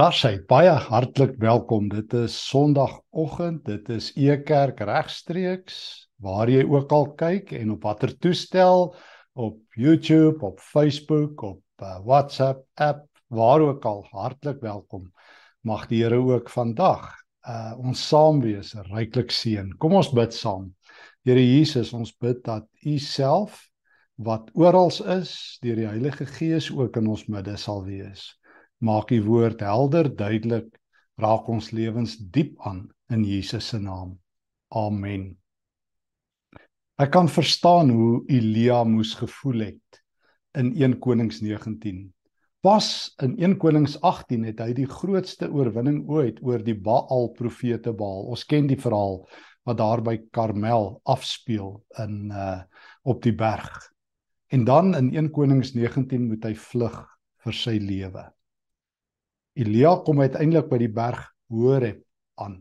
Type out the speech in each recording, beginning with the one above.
Daar sê baie hartlik welkom. Dit is Sondagoggend. Dit is Ekerk regstreeks waar jy ook al kyk en op watter toestel op YouTube, op Facebook, op uh, WhatsApp app, waar ook al hartlik welkom. Mag die Here ook vandag uh ons saam wees, ryklik seën. Kom ons bid saam. Here Jesus, ons bid dat U self wat oral is, deur die Heilige Gees ook in ons midde sal wees maak u woord helder, duidelik, raak ons lewens diep aan in Jesus se naam. Amen. Ek kan verstaan hoe Elia moes gevoel het in 1 Konings 19. Pas in 1 Konings 18 het hy die grootste oorwinning ooit oor die Baal profete Baal. Ons ken die verhaal wat daar by Karmel afspeel in uh op die berg. En dan in 1 Konings 19 moet hy vlug vir sy lewe. Elia kom uiteindelik by die berg Horeb aan.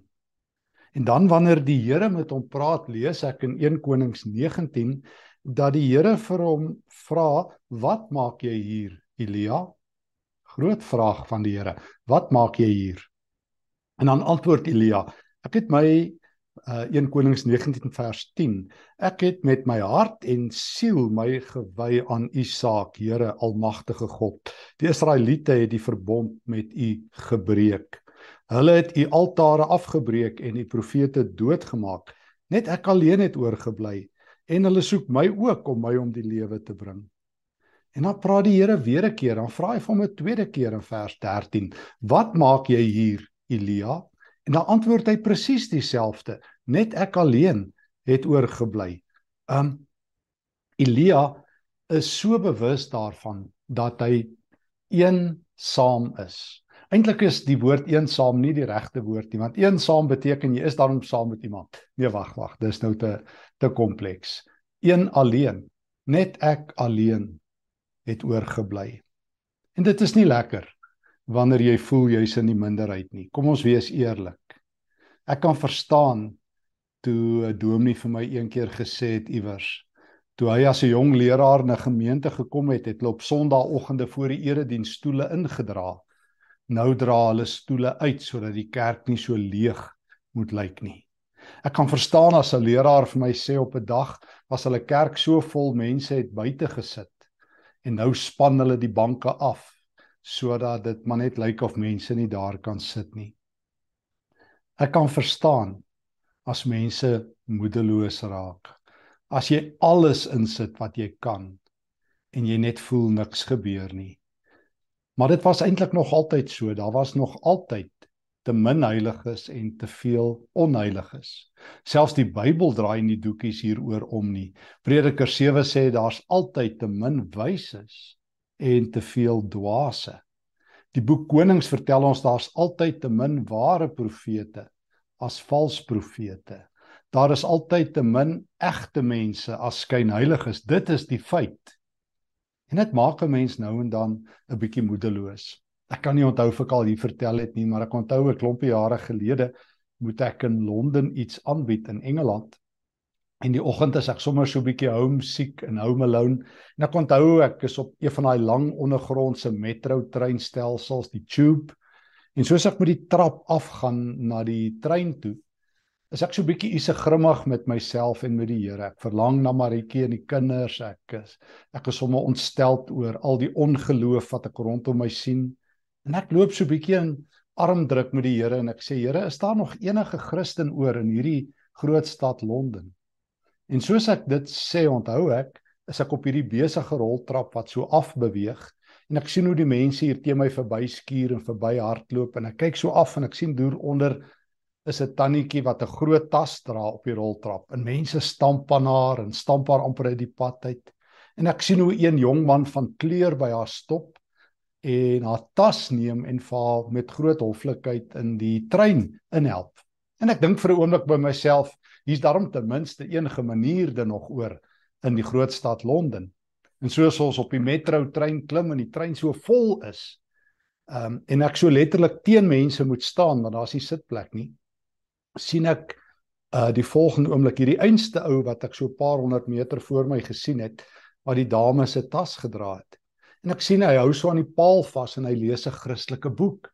En dan wanneer die Here met hom praat, lees ek in 1 Konings 19 dat die Here vir hom vra, "Wat maak jy hier, Elia?" Groot vraag van die Here. "Wat maak jy hier?" En dan antwoord Elia, "Ek het my uh 1 Konings 19 vers 10. Ek het met my hart en siel my gewy aan U saak, Here Almagtige God. Die Israeliete het die verbond met U gebreek. Hulle het U altare afgebreek en U profete doodgemaak. Net ek alleen het oorgebly en hulle soek my ook om my om die lewe te bring. En dan praat die Here weer 'n keer, dan vra hy vir hom 'n tweede keer in vers 13: "Wat maak jy hier, Elia?" En dan antwoord hy presies dieselfde, net ek alleen het oorgebly. Um Elia is so bewus daarvan dat hy eensaam is. Eintlik is die woord eensaam nie die regte woord nie, want eensaam beteken jy is daarom saam met iemand. Nee, wag, wag, dis nou te te kompleks. Een alleen, net ek alleen het oorgebly. En dit is nie lekker wanneer jy voel jy's in die minderheid nie. Kom ons wees eerlik. Ek kan verstaan toe 'n dominee vir my een keer gesê het iewers toe hy as 'n jong leraar in 'n gemeente gekom het, het hulle op Sondagoggende voor die erediens stoele ingedra. Nou dra hulle stoele uit sodat die kerk nie so leeg moet lyk nie. Ek kan verstaan as 'n leraar vir my sê op 'n dag was hulle kerk so vol mense het buite gesit en nou span hulle die banke af sodat dit maar net lyk of mense nie daar kan sit nie. Ek kan verstaan as mense moedeloos raak. As jy alles insit wat jy kan en jy net voel niks gebeur nie. Maar dit was eintlik nog altyd so, daar was nog altyd te min heiliges en te veel onheiliges. Selfs die Bybel draai nie doekies hieroor om nie. Prediker 7 sê daar's altyd te min wyses en te veel dwaase. Die boek Konings vertel ons daar's altyd te min ware profete as vals profete. Daar is altyd te min egte mense as skynheiliges. Dit is die feit. En dit maak 'n mens nou en dan 'n bietjie moedeloos. Ek kan nie onthou of ek al hier vertel het nie, maar ek onthou 'n klompie jare gelede moet ek in Londen iets aanbied in Engeland En die oggend is ek sommer so 'n bietjie homesick en home alone. En ek onthou ek is op een van daai lang ondergrondse metro treinstelsels, die tube. En soos ek met die trap afgaan na die trein toe, is ek so 'n bietjie ise grimmig met myself en met die Here. Ek verlang na Maritjie en die kinders. Ek is ek is sommer ontsteld oor al die ongeloof wat ek rondom my sien. En ek loop so 'n bietjie in armdruk met die Here en ek sê Here, is daar nog enige Christen oor in hierdie groot stad Londen? En soos ek dit sê, onthou ek, is ek op hierdie besige roltrap wat so afbeweeg en ek sien hoe die mense hier teen my verby skuur en verby hardloop en ek kyk so af en ek sien deur onder is 'n tannetjie wat 'n groot tas dra op die roltrap en mense stamp aan haar en stamp haar amper uit die pad uit. En ek sien hoe een jong man van kleur by haar stop en haar tas neem en vir haar met groot hoflikheid in die trein inhelp. En ek dink vir 'n oomblik by myself, hier's daarom ten minste enige manierde nog oor in die groot stad Londen. En soos ons op die metro trein klim en die trein so vol is, ehm um, en ek so letterlik teen mense moet staan want daar's nie sitplek nie, sien ek uh die volgende oomblik hierdie einste ou wat ek so 'n paar honderd meter voor my gesien het, wat die dame se tas gedra het. En ek sien hy hou so aan die paal vas en hy lees 'n Christelike boek.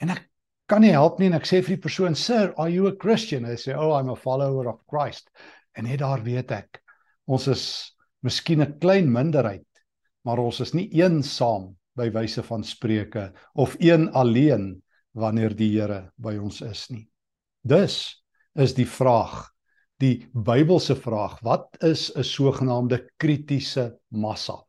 En ek kan nie help nie en ek sê vir die persoon, "Sir, are you a Christian?" Hy sê, "Oh, I'm a follower of Christ." En net daar weet ek, ons is miskien 'n klein minderheid, maar ons is nie eensaam by wyse van spreuke of een alleen wanneer die Here by ons is nie. Dus is die vraag, die Bybelse vraag, wat is 'n sogenaamde kritiese massa?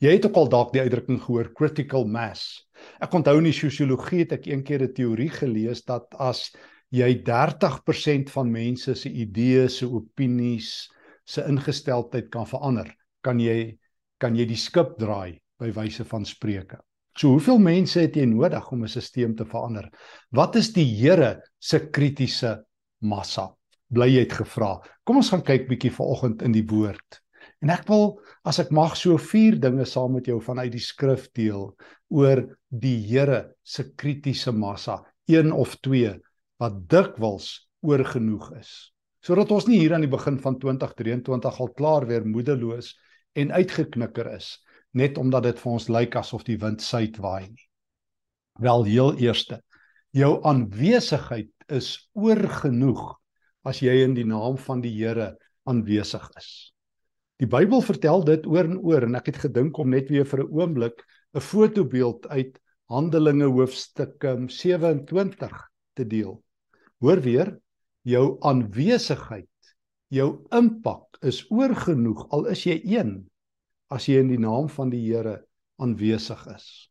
Jy het ook al dalk die uitdrukking gehoor critical mass. Ek onthou in die sosiologie het ek eendag 'n teorie gelees dat as jy 30% van mense se idees, se opinies, se ingesteldheid kan verander, kan jy kan jy die skip draai by wyse van spreuke. So hoeveel mense het jy nodig om 'n stelsel te verander? Wat is die Here se kritiese massa? Bly jy het gevra. Kom ons gaan kyk bietjie vanoggend in die woord. En ek wil as ek mag so vier dinge saam met jou vanuit die skrif deel oor die Here se kritiese massa, een of twee wat dikwels oorgenoeg is. Sodat ons nie hier aan die begin van 2023 al klaar weer moedeloos en uitgeknikker is net omdat dit vir ons lyk asof die wind suid waai nie. Wel heel eerste, jou aanwesigheid is oorgenoeg as jy in die naam van die Here aanwesig is. Die Bybel vertel dit oor en oor en ek het gedink om net weer vir 'n oomblik 'n fotobeeld uit Handelinge hoofstuk 27 um, te deel. Hoor weer, jou aanwesigheid, jou impak is oorgenoeg al is jy een as jy in die naam van die Here aanwesig is.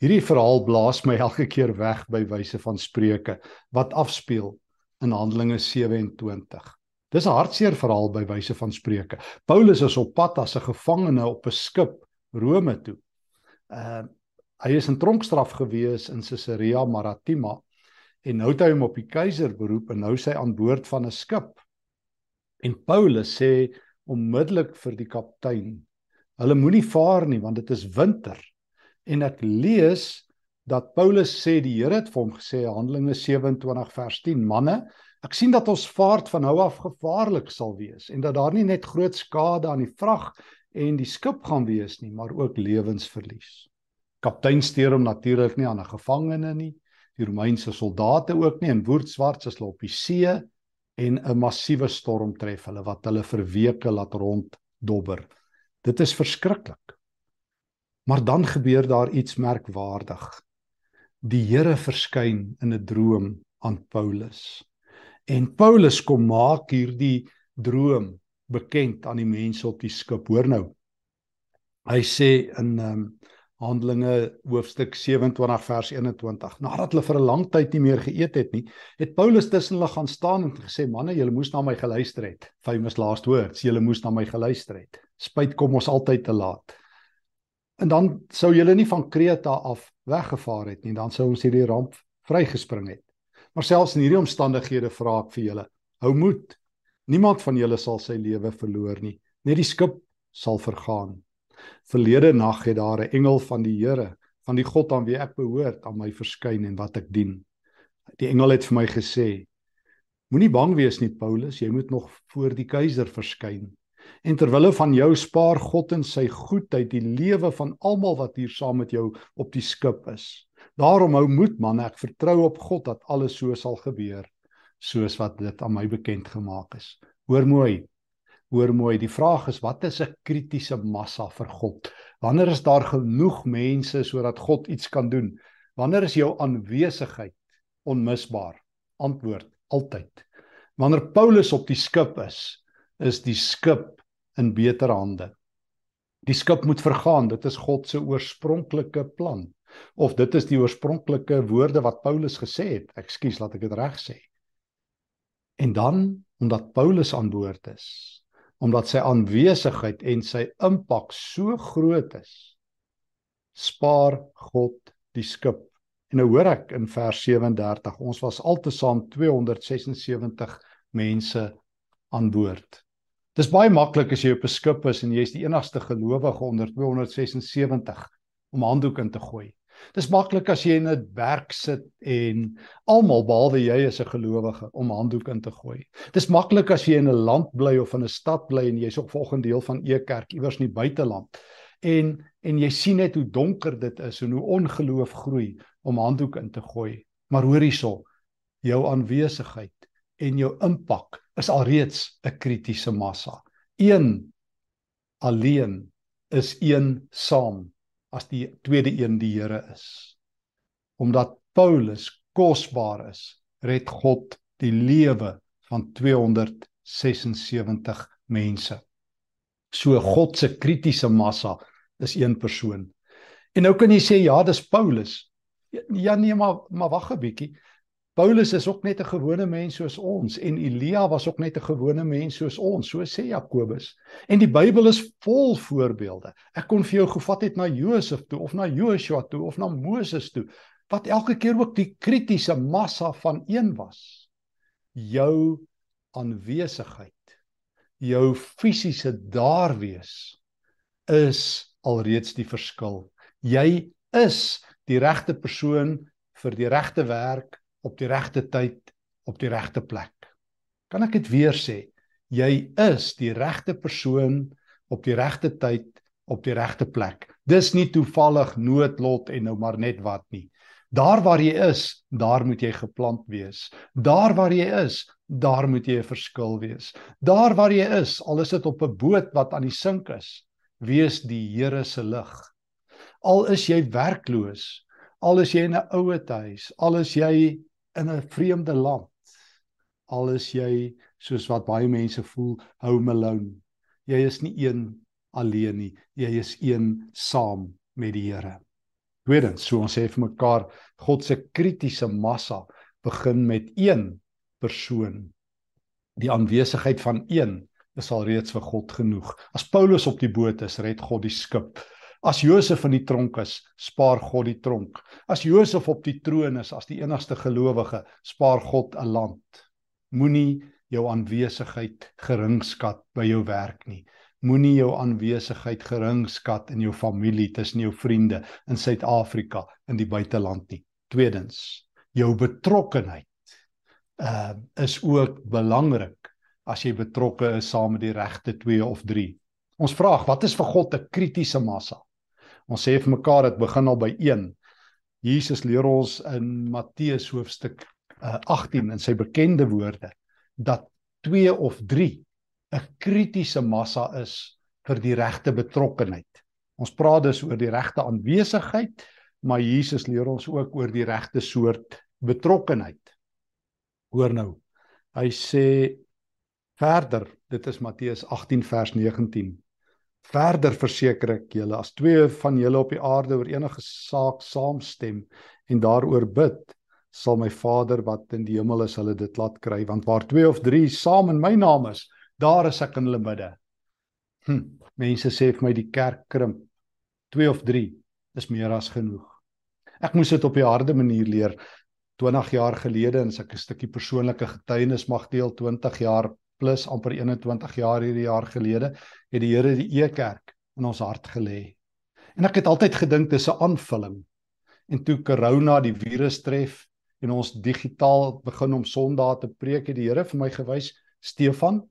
Hierdie verhaal blaas my elke keer weg by wyse van spreuke wat afspeel in Handelinge 27. Dis 'n hartseer verhaal by wyse van spreuke. Paulus is op pad as 'n gevangene op 'n skip Rome toe. Uh hy is in tronkstraf gewees in Caesarea Maritima en nou het hy hom op die keiser beroep en nou sy aan boord van 'n skip. En Paulus sê onmiddellik vir die kaptein: "Hulle moenie vaar nie want dit is winter." En ek lees dat Paulus sê die Here het vir hom gesê Handelinge 27 vers 10: "Manne, Ek sien dat ons vaart van nou af gevaarlik sal wees en dat daar nie net groot skade aan die vrag en die skip gaan wees nie, maar ook lewensverlies. Kaptein steur hom natuurlik nie aan 'n gevangene nie. Die Romeinse soldate ook nie en woordswarts as hulle op die see en 'n massiewe storm tref hulle wat hulle vir weke laat ronddobber. Dit is verskriklik. Maar dan gebeur daar iets merkwaardig. Die Here verskyn in 'n droom aan Paulus. En Paulus kom maak hierdie droom bekend aan die mense op die skip. Hoor nou. Hy sê in ehm um, Handelinge hoofstuk 27 vers 21. Nadat hulle vir 'n lang tyd nie meer geëet het nie, het Paulus tussen hulle gaan staan en gesê: "Manne, julle moes na my geluister het." Famous last words. Julle moes na my geluister het. Spyt kom ons altyd te laat. En dan sou julle nie van Kreta af weggevaar het nie, dan sou ons hierdie ramp vrygespring het. Maar selfs in hierdie omstandighede vra ek vir julle, hou moed. Niemand van julle sal sy lewe verloor nie. Net die skip sal vergaan. Verlede nag het daar 'n engel van die Here, van die God aan wie ek behoort, aan my verskyn en wat ek dien. Die engel het vir my gesê: Moenie bang wees nie, Paulus, jy moet nog voor die keiser verskyn. En terwille van jou spaar God in sy goedheid die lewe van almal wat hier saam met jou op die skip is. Daarom hou moed man, ek vertrou op God dat alles so sal gebeur soos wat dit aan my bekend gemaak is. Hoor mooi. Hoor mooi, die vraag is wat is 'n kritiese massa vir God? Wanneer is daar genoeg mense sodat God iets kan doen? Wanneer is jou aanwesigheid onmisbaar? Antwoord: altyd. Wanneer Paulus op die skip is, is die skip in beter hande. Die skip moet vergaan, dit is God se oorspronklike plan of dit is die oorspronklike woorde wat Paulus gesê het. Ekskuus, laat ek dit reg sê. En dan omdat Paulus aan boord is, omdat sy aanwesigheid en sy impak so groot is, spaar God die skip. En nou hoor ek in vers 37, ons was altesaam 276 mense aan boord. Dis baie maklik as jy op 'n skip is en jy's die enigste gelowige onder 276 om handdoek in te gooi. Dis maklik as jy in 'n werk sit en almal behalwe jy is 'n gelowige om handdoek in te gooi. Dis maklik as jy in 'n land bly of in 'n stad bly en jy's ook volgende deel van Ekerk iewers in die buiteland. En en jy sien net hoe donker dit is en hoe ongeloof groei om handdoek in te gooi. Maar hoor hierso, jou aanwesigheid en jou impak is alreeds 'n kritiese massa. Een alleen is een saam as die tweede een die Here is. Omdat Paulus kosbaar is, red God die lewe van 276 mense. So God se kritiese massa is een persoon. En nou kan jy sê ja, dis Paulus. Ja nee, maar maar wag 'n bietjie. Paulus is ook net 'n gewone mens soos ons en Elia was ook net 'n gewone mens soos ons, so sê Jakobus. En die Bybel is vol voorbeelde. Ek kon vir jou gevat het na Josef toe of na Joshua toe of na Moses toe wat elke keer ook die kritiese massa van een was. Jou aanwesigheid jou fisiese daar wees is alreeds die verskil. Jy is die regte persoon vir die regte werk op die regte tyd op die regte plek. Kan ek dit weer sê? Jy is die regte persoon op die regte tyd op die regte plek. Dis nie toevallig noodlot en nou maar net wat nie. Daar waar jy is, daar moet jy geplant wees. Daar waar jy is, daar moet jy 'n verskil wees. Daar waar jy is, al is dit op 'n boot wat aan die sink is, wees die Here se lig. Al is jy werkloos, al is jy in 'n ouete huis, al is jy in 'n vreemde land, al is jy soos wat baie mense voel, home alone. Jy is nie een alleen nie, jy is een saam met die Here. Tweedens, so ons sê vir mekaar, God se kritiese massa begin met een persoon. Die aanwesigheid van een is al reeds vir God genoeg. As Paulus op die boot is, red God die skip. As Josef in die tronk is, spaar God die tronk. As Josef op die troon is as die enigste gelowige, spaar God 'n land. Moenie jou aanwesigheid geringskat by jou werk nie. Moenie jou aanwesigheid gering skat in jou familie, tussen jou vriende in Suid-Afrika in die buiteland nie. Tweedens, jou betrokkenheid uh is ook belangrik as jy betrokke is saam met die regte 2 of 3. Ons vra, wat is vir God 'n kritiese massa? Ons sê vir mekaar dit begin al by 1. Jesus leer ons in Matteus hoofstuk uh, 18 in sy bekende woorde dat 2 of 'n kritiese massa is vir die regte betrokkenheid. Ons praat dus oor die regte aanwesigheid, maar Jesus leer ons ook oor die regte soort betrokkenheid. Hoor nou. Hy sê verder, dit is Matteus 18 vers 19. Verder verseker ek julle as twee van julle op die aarde oor enige saak saamstem en daaroor bid, sal my Vader wat in die hemel is hulle dit laat kry, want waar twee of drie saam in my naam is, daar is ek in hulle midde. Hm, mense sê vir my die kerk krimp. 2 of 3 is meer as genoeg. Ek moes dit op 'n harde manier leer 20 jaar gelede en ek 'n stukkie persoonlike getuienis mag deel 20 jaar plus amper 21 jaar hierdie jaar gelede het die Here die E-kerk in ons hart gelê. En ek het altyd gedink dis 'n aanvulling. En toe corona die virus tref en ons digitaal begin om Sondae te preek, het die Here vir my gewys, Stefan,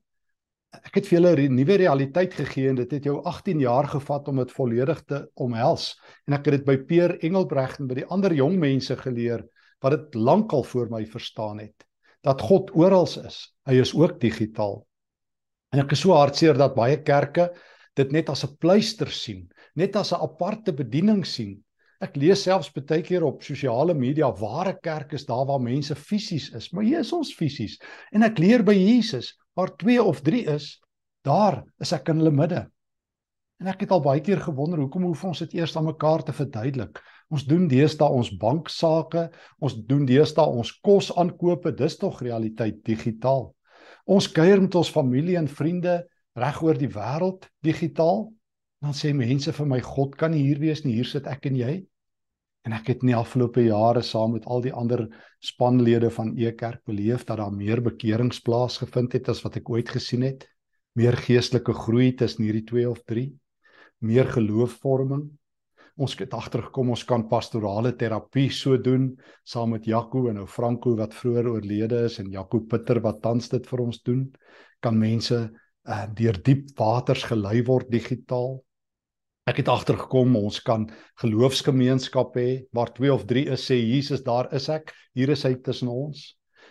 ek het vir julle 'n nuwe realiteit gegee en dit het jou 18 jaar gevat om dit volledig te omhels en ek het dit by Peer Engelbregt en by die ander jong mense geleer wat dit lankal voor my verstaan het dat God oral is hy is ook digitaal en ek is so hartseer dat baie kerke dit net as 'n pleister sien net as 'n aparte bediening sien ek lees selfs baie keer op sosiale media ware kerk is daar waar mense fisies is maar hier is ons fisies en ek leer by Jesus waar 2 of 3 is, daar is ek in hulle midde. En ek het al baie keer gewonder hoekom hoef ons dit eers aan mekaar te verduidelik. Ons doen deesdae ons banksaake, ons doen deesdae ons kos aankope, dis tog realiteit digitaal. Ons kuier met ons familie en vriende reg oor die wêreld digitaal. Dan sê mense vir my God kan nie hier wees nie, hier sit ek en jy. En ek het in die afgelope jare saam met al die ander spanlede van Ekerk beleef dat daar meer bekerings plaasgevind het as wat ek ooit gesien het. Meer geestelike groei tussen hierdie 2 of 3. Meer geloofvorming. Ons het agtergekom ons kan pastorale terapie so doen saam met Jaco en ou Franco wat vroeër oorlede is en Jaco Pitter wat tans dit vir ons doen. Kan mense uh, deur diep waters gelei word digitaal. Ek het agtergekom ons kan geloofsgemeenskap hê waar twee of drie is sê Jesus daar is ek hier is hy tussen ons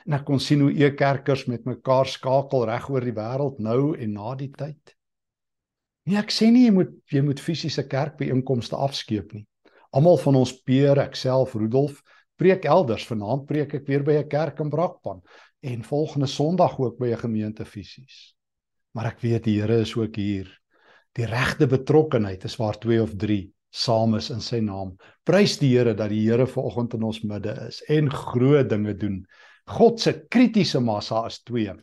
en ek kon sien hoe e-kerkers met mekaar skakel reg oor die wêreld nou en na die tyd. Nee ek sê nie jy moet jy moet fisiese kerkbeeenkomste afskeep nie. Almal van ons peer ek self Rudolf preek elders vanaand preek ek weer by 'n kerk in Brakpan en volgende Sondag ook by 'n gemeente fisies. Maar ek weet die Here is ook hier Die regte betrokkenheid is waar 2 of 3 saam is in sy naam. Prys die Here dat die Here vanoggend in ons midde is en groot dinge doen. God se kritiese massa is 2.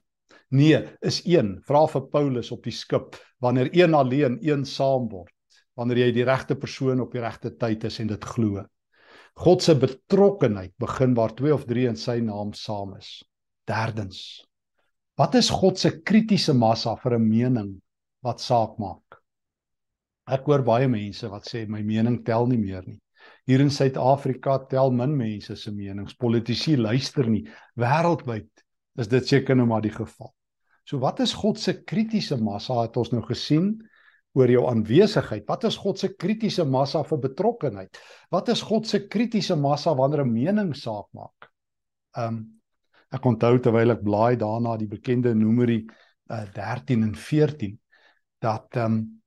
Nee, is 1. Vra vir Paulus op die skip wanneer een alleen een saam word. Wanneer jy die regte persoon op die regte tyd is en dit glo. God se betrokkenheid begin waar 2 of 3 in sy naam saam is. Derdens. Wat is God se kritiese massa vir 'n mening wat saak maak? Ek hoor baie mense wat sê my mening tel nie meer nie. Hier in Suid-Afrika tel min mense se menings. Politici luister nie. Wêreldwyd is dit seker nou maar die geval. So wat is God se kritiese massa het ons nou gesien oor jou aanwesigheid? Wat is God se kritiese massa vir betrokkenheid? Wat is God se kritiese massa wanneer 'n mening saak maak? Um ek onthou terwyl ek blaai daarna die bekende Numeri uh, 13 en 14 dat um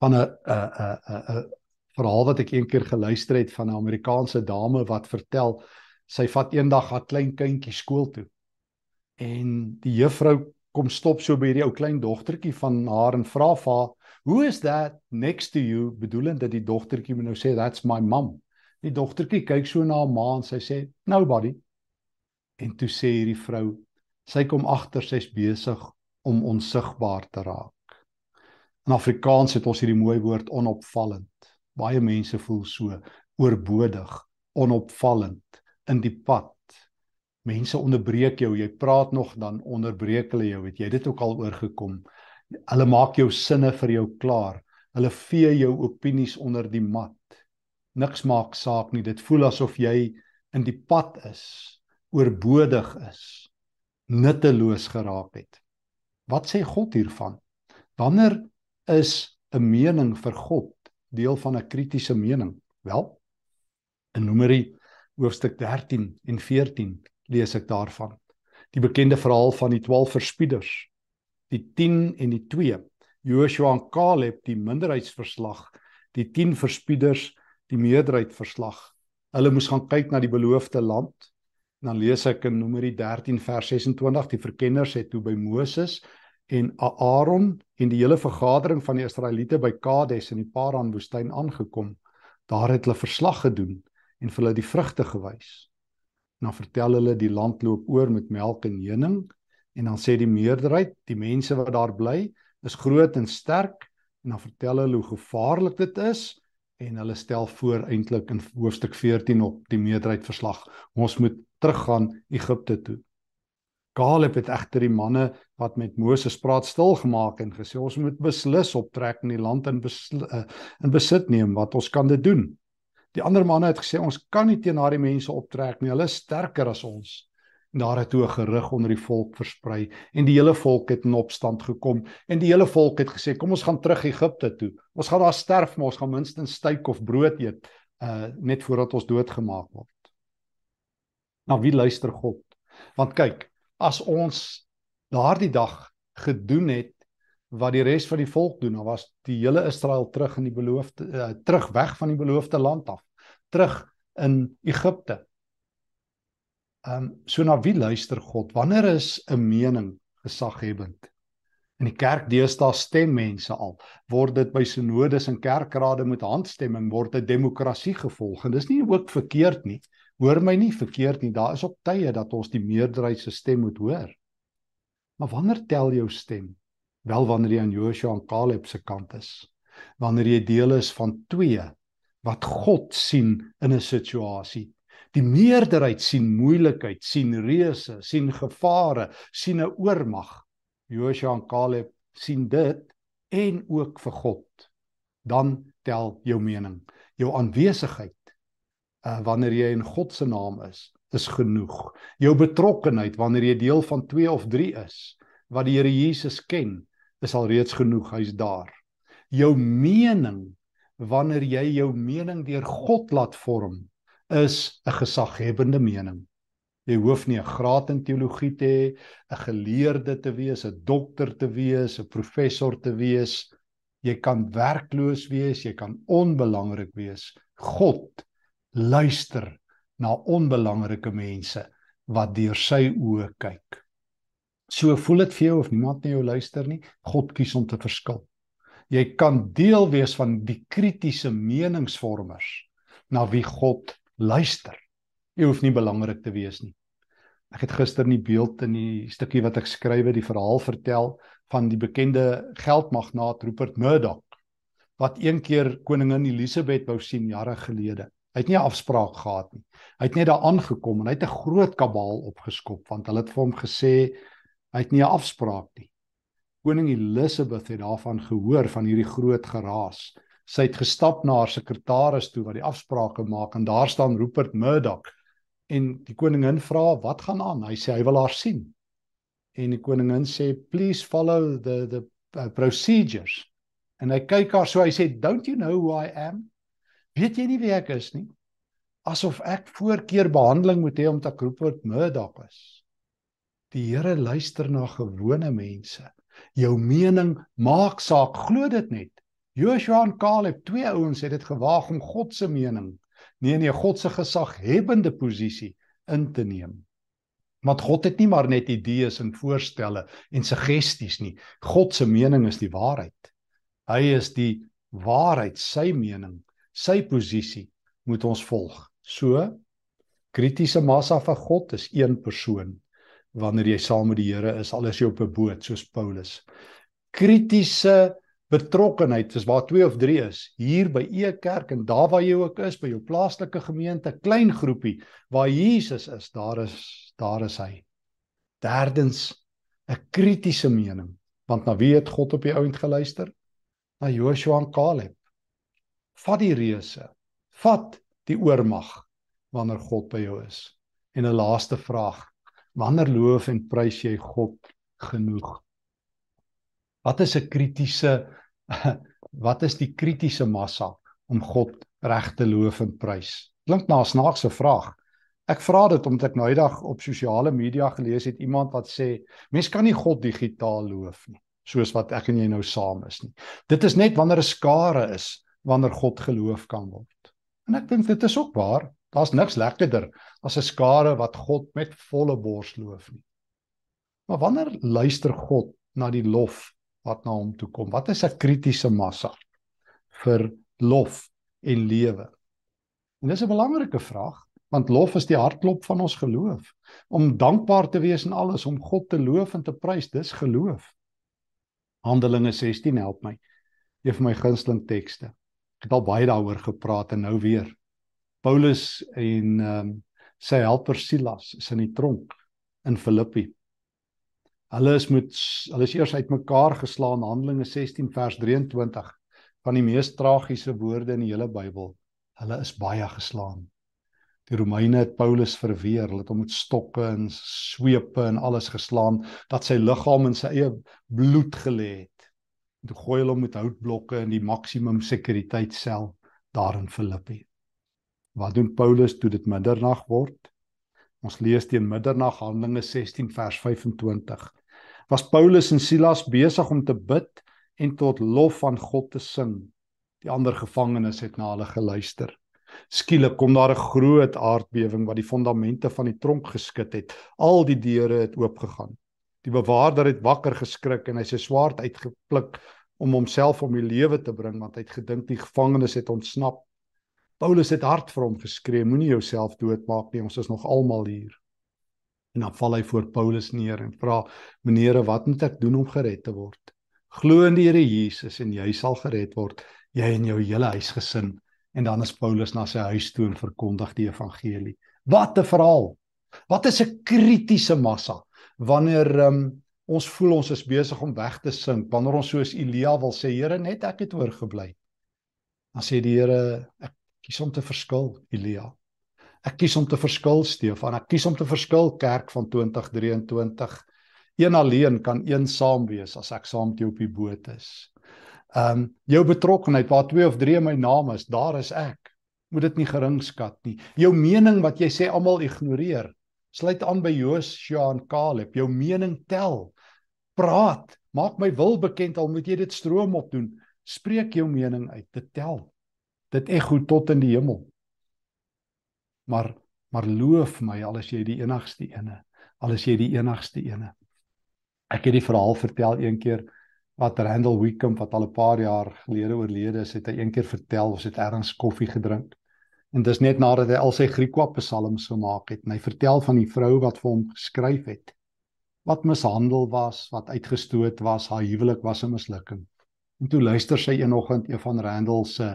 van 'n 'n 'n 'n verhaal wat ek eendag geluister het van 'n Amerikaanse dame wat vertel sy vat eendag haar klein kindjie skool toe. En die juffrou kom stop so by hierdie ou klein dogtertjie van haar en vra vir haar, "Who is that next to you?" bedoelend dat die dogtertjie moet nou sê, "That's my mum." Die dogtertjie kyk so na haar ma en sy sê, "Nobody." En toe sê hierdie vrou, sy kom agter sy's besig om onsigbaar te raak. In Afrikaans het ons hierdie mooi woord onopvallend. Baie mense voel so oorbodig, onopvallend in die pad. Mense onderbreek jou, jy praat nog dan onderbreek hulle jou, weet jy dit ook al oorgekom. Hulle maak jou sinne vir jou klaar. Hulle vee jou opinies onder die mat. Niks maak saak nie. Dit voel asof jy in die pad is, oorbodig is, nutteloos geraak het. Wat sê God hiervan? Wanneer is 'n mening vir God deel van 'n kritiese mening? Wel, in Numeri hoofstuk 13 en 14 lees ek daarvan. Die bekende verhaal van die 12 verspieders, die 10 en die 2. Joshua en Caleb die minderheidsverslag, die 10 verspieders die meerderheidsverslag. Hulle moes gaan kyk na die beloofde land. En dan lees ek in Numeri 13 vers 26 die verkenners het toe by Moses en Aaron en die hele vergadering van die Israeliete by Kades in die Paran woestyn aangekom. Daar het hulle verslag gedoen en vir hulle die vrugte gewys. Dan vertel hulle die land loop oor met melk en honing en dan sê die meerderheid, die mense wat daar bly, is groot en sterk en dan vertel hulle hoe gevaarlik dit is en hulle stel voor eintlik in hoofstuk 14 op die meerderheid verslag ons moet teruggaan Egipte toe. Caleb het egter die manne wat met Moses praat stil gemaak en gesê ons moet beslis optrek in die land en uh, in besit neem wat ons kan dit doen. Die ander manne het gesê ons kan nie teen daardie mense optrek nie. Hulle is sterker as ons. En daar het toe 'n gerug onder die volk versprei en die hele volk het in opstand gekom en die hele volk het gesê kom ons gaan terug Egipte toe. Ons gaan daar sterf maar ons gaan minstens steak of brood eet uh net voordat ons doodgemaak word. Nou wie luister God? Want kyk, as ons daardie dag gedoen het wat die res van die volk doen, dan was die hele Israel terug in die beloofde uh, terug weg van die beloofde land af, terug in Egipte. Ehm um, so na wie luister God? Wanneer is 'n mening gesaghebend? In die kerk deesdae stem mense al. Word dit by sinodes en kerkrade met handstemming word 'n demokrasie gevolg en dis nie ook verkeerd nie. Hoor my nie verkeerd nie, daar is op tye dat ons die meerderheid se stem moet hoor. Maar wanneer tel jou stem? Wel wanneer jy aan Joshua en Caleb se kant is. Wanneer jy deel is van twee wat God sien in 'n situasie. Die meerderheid sien moeilikheid, sien reëse, sien gevare, sien 'n oormag. Joshua en Caleb sien dit en ook vir God. Dan tel jou mening, jou aanwesigheid uh, wanneer jy in God se naam is, is genoeg. Jou betrokkenheid wanneer jy deel van 2 of 3 is wat die Here Jesus ken, is al reeds genoeg, hy's daar. Jou mening wanneer jy jou mening deur God laat vorm, is 'n gesaghebende mening. Jy hoef nie 'n graad in teologie te hê, 'n geleerde te wees, 'n dokter te wees, 'n professor te wees. Jy kan werkloos wees, jy kan onbelangrik wees. God luister na onbelangrike mense wat deur sy oë kyk. So voel dit vir jou of niemand na jou luister nie. God kies om te verskil. Jy kan deel wees van die kritiese meningsvormers na wie God luister. Jy hoef nie belangrik te wees nie. Ek het gister in die beeld in die stukkie wat ek skrywe die verhaal vertel van die bekende geldmagnaat Rupert Murdoch wat een keer koningin Elisabeth wou sien jare gelede. Hy het nie 'n afspraak gehad nie. Hy het net daar aangekom en hy het 'n groot kabaal opgeskop want hulle het vir hom gesê hy het nie 'n afspraak nie. Koning Elisabeth het daarvan gehoor van hierdie groot geraas. Sy het gestap na haar sekretaris toe wat die afsprake maak en daar staan Rupert Murdoch en die koningin vra wat gaan aan? Hy sê hy wil haar sien. En die koningin sê please follow the the uh, procedures. En hy kyk haar so hy sê don't you know who I am? Weet jy nie wie ek is nie? Asof ek voorkeur behandeling moet hê omdat ek Rupert Murdoch is. Die Here luister na gewone mense. Jou mening maak saak, glo dit net. Joshua en Caleb, twee ouens het dit gewaag om God se mening, nie nee God se gesaghebende posisie in te neem. Want God het nie maar net idees en voorstelle en suggesties nie. God se mening is die waarheid. Hy is die waarheid, sy mening, sy posisie moet ons volg. So kritiese massa van God is een persoon wanneer jy saam met die Here is, al is jy op 'n boot soos Paulus. Kritiese betrokkenheid is waar twee of drie is. Hier by e kerk en daar waar jy ook is by jou plaaslike gemeente klein groepie waar Jesus is daar is daar is hy. Derdens 'n kritiese mening want na wie het God op die ount geluister? Na Joshua en Caleb. Vat die reuse vat die oormag wanneer God by jou is. En 'n laaste vraag wanneer loof en prys jy God genoeg Wat is 'n kritiese wat is die kritiese massa om God reg te loof en prys? Klink na 'n snaakse vraag. Ek vra dit omdat ek nou eendag op sosiale media gelees het iemand wat sê mens kan nie God digitaal loof nie, soos wat ek en jy nou saam is nie. Dit is net wanneer 'n skare is wanneer God geloof kan word. En ek dink dit is ook waar. Daar's niks lekkerder as 'n skare wat God met volle bors loof nie. Maar wanneer luister God na die lof wat na hom toe kom. Wat is 'n kritiese massa vir lof en lewe? En dis 'n belangrike vraag want lof is die hartklop van ons geloof. Om dankbaar te wees in alles, om God te loof en te prys, dis geloof. Handelinge 16 help my. Een van my gunsteling tekste. Ek het al baie daaroor gepraat en nou weer. Paulus en ehm um, sy helper Silas is in die tronk in Filippi. Hulle is moet hulle is eers uitmekaar geslaan Handelinge 16 vers 23 van die mees tragiese woorde in die hele Bybel. Hulle is baie geslaan. Die Romeine het Paulus verweer, hulle het hom met stokke en swepe en alles geslaan dat sy liggaam in sy eie bloed gelê het. En toe gooi hulle hom met houtblokke in die maksimum sekuriteitssel daar in Filippi. Wat doen Paulus toe dit middernag word? Ons lees teen middernag Handelinge 16 vers 25 was Paulus en Silas besig om te bid en tot lof van God te sing. Die ander gevangenes het na hulle geluister. Skielik kom daar 'n groot aardbewing wat die fondamente van die tronk geskit het. Al die deure het oopgegaan. Die bewaarder het wakker geskrik en hy sy swaard uitgepluk om homself om die lewe te bring want hy het gedink die gevangenes het ontsnap. Paulus het hard vir hom geskree: "Moenie jouself doodmaak nie, ons is nog almal hier." En dan val hy voor Paulus neer en vra: "Meneere, wat moet ek doen om gered te word?" Glo in die Here Jesus en jy sal gered word, jy en jou hele huisgesin. En dan is Paulus na sy huis toe en verkondig die evangelie. Wat 'n verhaal. Wat is 'n kritiese massa wanneer um, ons voel ons is besig om weg te sink, wanneer ons soos Elia wil sê, Here, net ek het oorgebly. Dan sê die Here, ek kies om te verskil, Elia. Ek kies om te verskil Stefan. Ek kies om te verskil kerk van 2023. Een alleen kan een saam wees as ek saam met jou op die boot is. Um, jou betrokkenheid waar twee of drie my naam is, daar is ek. Moet dit nie geringskat nie. Jou mening wat jy sê almal ignoreer, sluit aan by Joshua en Caleb. Jou mening tel. Praat, maak my wil bekend al moet jy dit stroom op doen. Spreek jou mening uit, dit tel. Dit ekho tot in die hemel. Maar maar loof my al is jy die enigste ene. Al is jy die enigste ene. Ek het die verhaal vertel een keer wat Randall Wickham wat al 'n paar jaar gelede oorlede is, het hy een keer vertel ons het ergens koffie gedrink. En dis net nadat hy al sy Griekwa psalms gemaak het en hy vertel van die vrou wat vir hom geskryf het wat mishandel was, wat uitgestoot was, haar huwelik was 'n mislukking. En toe luister sy eenoggend een van Randall se uh,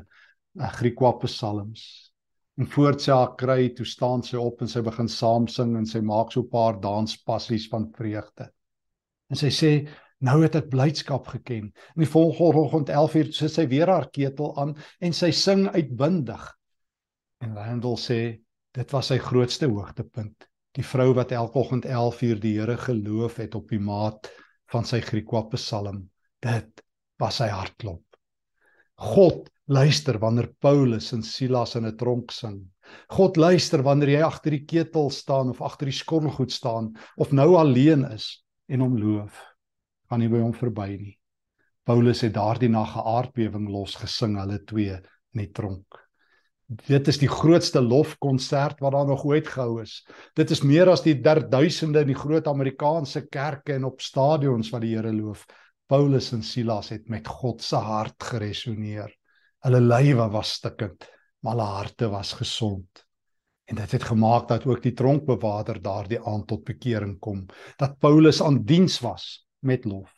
Griekwa psalms. En voor sy haar kry, toe staan sy op en sy begin saam sing en sy maak so 'n paar danspassies van vreugde. En sy sê Nou het ek blydskap geken. In die volgende oggend 11uur sit sy weer haar ketel aan en sy sing uitbundig. En Randall sê dit was sy grootste hoogtepunt. Die vrou wat elke oggend 11uur die Here geloof het op die maat van sy Griekwa Psalm. Dit was sy hartklop. God luister wanneer Paulus en Silas in 'n tronk sing. God luister wanneer jy agter die ketel staan of agter die skorrelgoed staan of nou alleen is en hom loof gaan nie by hom verby nie. Paulus het daardie nag 'n aardbewing losgesing hulle twee in die tronk. Dit is die grootste lofkonsert wat daar nog ooit gehou is. Dit is meer as die derduisende in die groot Amerikaanse kerke en op stadions wat die Here loof. Paulus en Silas het met God se hart geresoneer. Hulle lywe was stikkend, maar hulle harte was gesond. En dit het gemaak dat ook die tronkbewaarder daardie aand tot bekering kom, dat Paulus aan diens was met lof.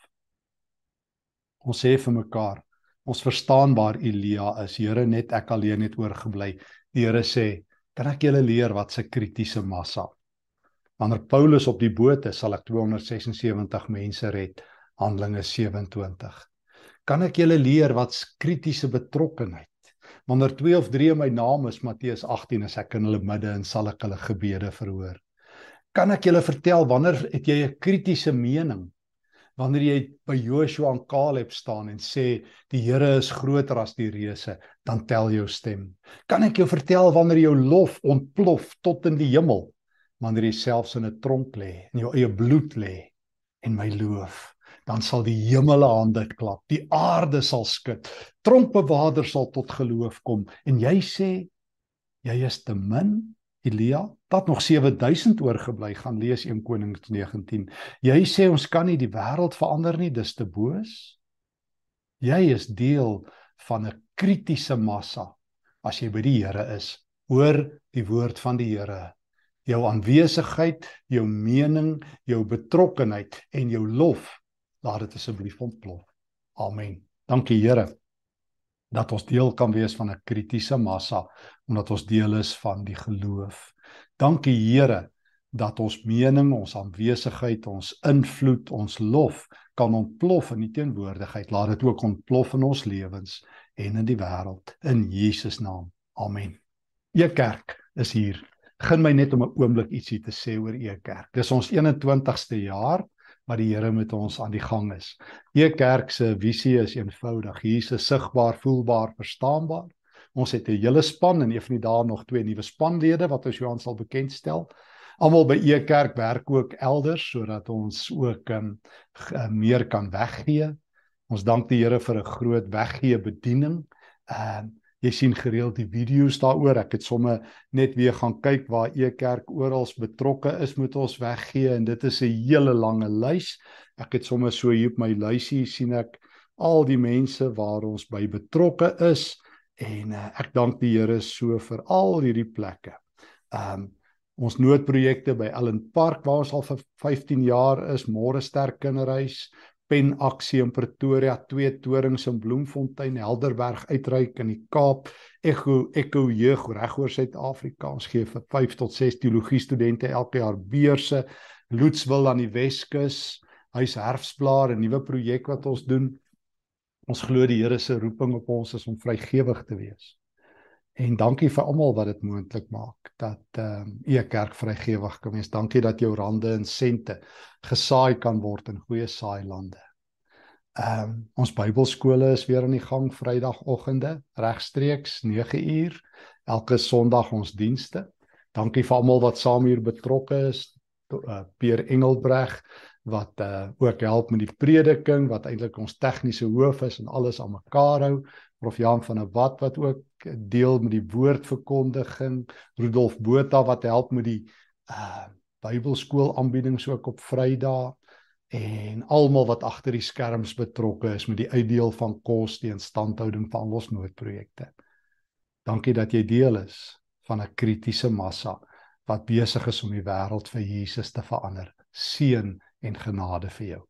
Ons sê vir mekaar, ons verstaan waar Elia is. Here, net ek alleen het oorgebly. Die Here sê, kan ek julle leer wat se kritiese massa. Wanneer Paulus op die boot is, sal ek 276 mense red. Handelinge 27. Kan ek julle leer wat kritiese betrokkenheid. Wanneer 2 of 3 in my naam is, Matteus 18, as ek in hulle midde en sal ek hulle gebede verhoor. Kan ek julle vertel wanneer het jy 'n kritiese mening? wanneer jy by Joshua en Caleb staan en sê die Here is groter as die reuse, dan tel jou stem. Kan ek jou vertel wanneer jou lof ontplof tot in die hemel, wanneer jy selfs in 'n tronk lê en jou eie bloed lê en my loof, dan sal die hemele aan dit klap, die aarde sal skud, tronkbewaarder sal tot geloof kom en jy sê jy is te min Elia, wat nog 7000 oorgebly gaan lees 1 Konings 19. Jy sê ons kan nie die wêreld verander nie, dis te boos. Jy is deel van 'n kritiese massa as jy by die Here is. Hoor die woord van die Here. Jou aanwesigheid, jou mening, jou betrokkenheid en jou lof, laat dit asseblief ontplof. Amen. Dankie Here dat ons deel kan wees van 'n kritiese massa omdat ons deel is van die geloof. Dankie Here dat ons mening, ons aanwesigheid, ons invloed, ons lof kan ontplof in die teenwoordigheid. Laat dit ook ontplof in ons lewens en in die wêreld in Jesus naam. Amen. E kerk is hier. Gun my net om 'n oomblik ietsie te sê oor E kerk. Dis ons 21ste jaar wat die Here met ons aan die gang is. Die kerk se visie is eenvoudig: Jesus sigbaar, voelbaar, verstaanbaar. Ons het 'n hele span en een van die dae nog twee nuwe spanlede wat ons Johan sal bekendstel. Almal by E Kerk werk ook elders sodat ons ook um, meer kan weggee. Ons dank die Here vir 'n groot weggee bediening. Ehm uh, jy sien gereeld die video's daaroor. Ek het somme net weer gaan kyk waar e kerk oral betrokke is met ons weggee en dit is 'n hele lange lys. Ek het somme so hier op my lysie sien ek al die mense waar ons by betrokke is en uh, ek dank die Here so vir al hierdie plekke. Um ons noodprojekte by Ellen Park waar ons al vir 15 jaar is, Môre Sterk Kinderhuis, pen aksie in Pretoria, twee torings in Bloemfontein, Helderberg uitreik in die Kaap, Echo Echo jeug regoor Suid-Afrika. Ons gee vir 5 tot 6 teologie studente elke jaar beurse. Loetswil aan die Weskus, hy's herfsblaar 'n nuwe projek wat ons doen. Ons glo die Here se roeping op ons is om vrygewig te wees. En dankie vir almal wat dit moontlik maak dat ehm um, u kerk vrygewig kan wees. Dankie dat jou rande en sente gesaai kan word in goeie saailande. Ehm um, ons Bybelskole is weer aan die gang Vrydagoggende regstreeks 9uur elke Sondag ons dienste. Dankie vir almal wat saam hier betrokke is. Uh, Peer Engelbreg wat uh, ook help met die prediking wat eintlik ons tegniese hoof is en alles aan mekaar hou. Prof Jan van der Walt wat ook deel met die woordverkondiging. Rudolf Botha wat help met die uh Bybelskool aanbiedings ook op Vrydae en almal wat agter die skerms betrokke is met die uitdeel van kos teen standhouding van ons noodprojekte. Dankie dat jy deel is van 'n kritiese massa wat besig is om die wêreld vir Jesus te verander. Seën en genade vir jou.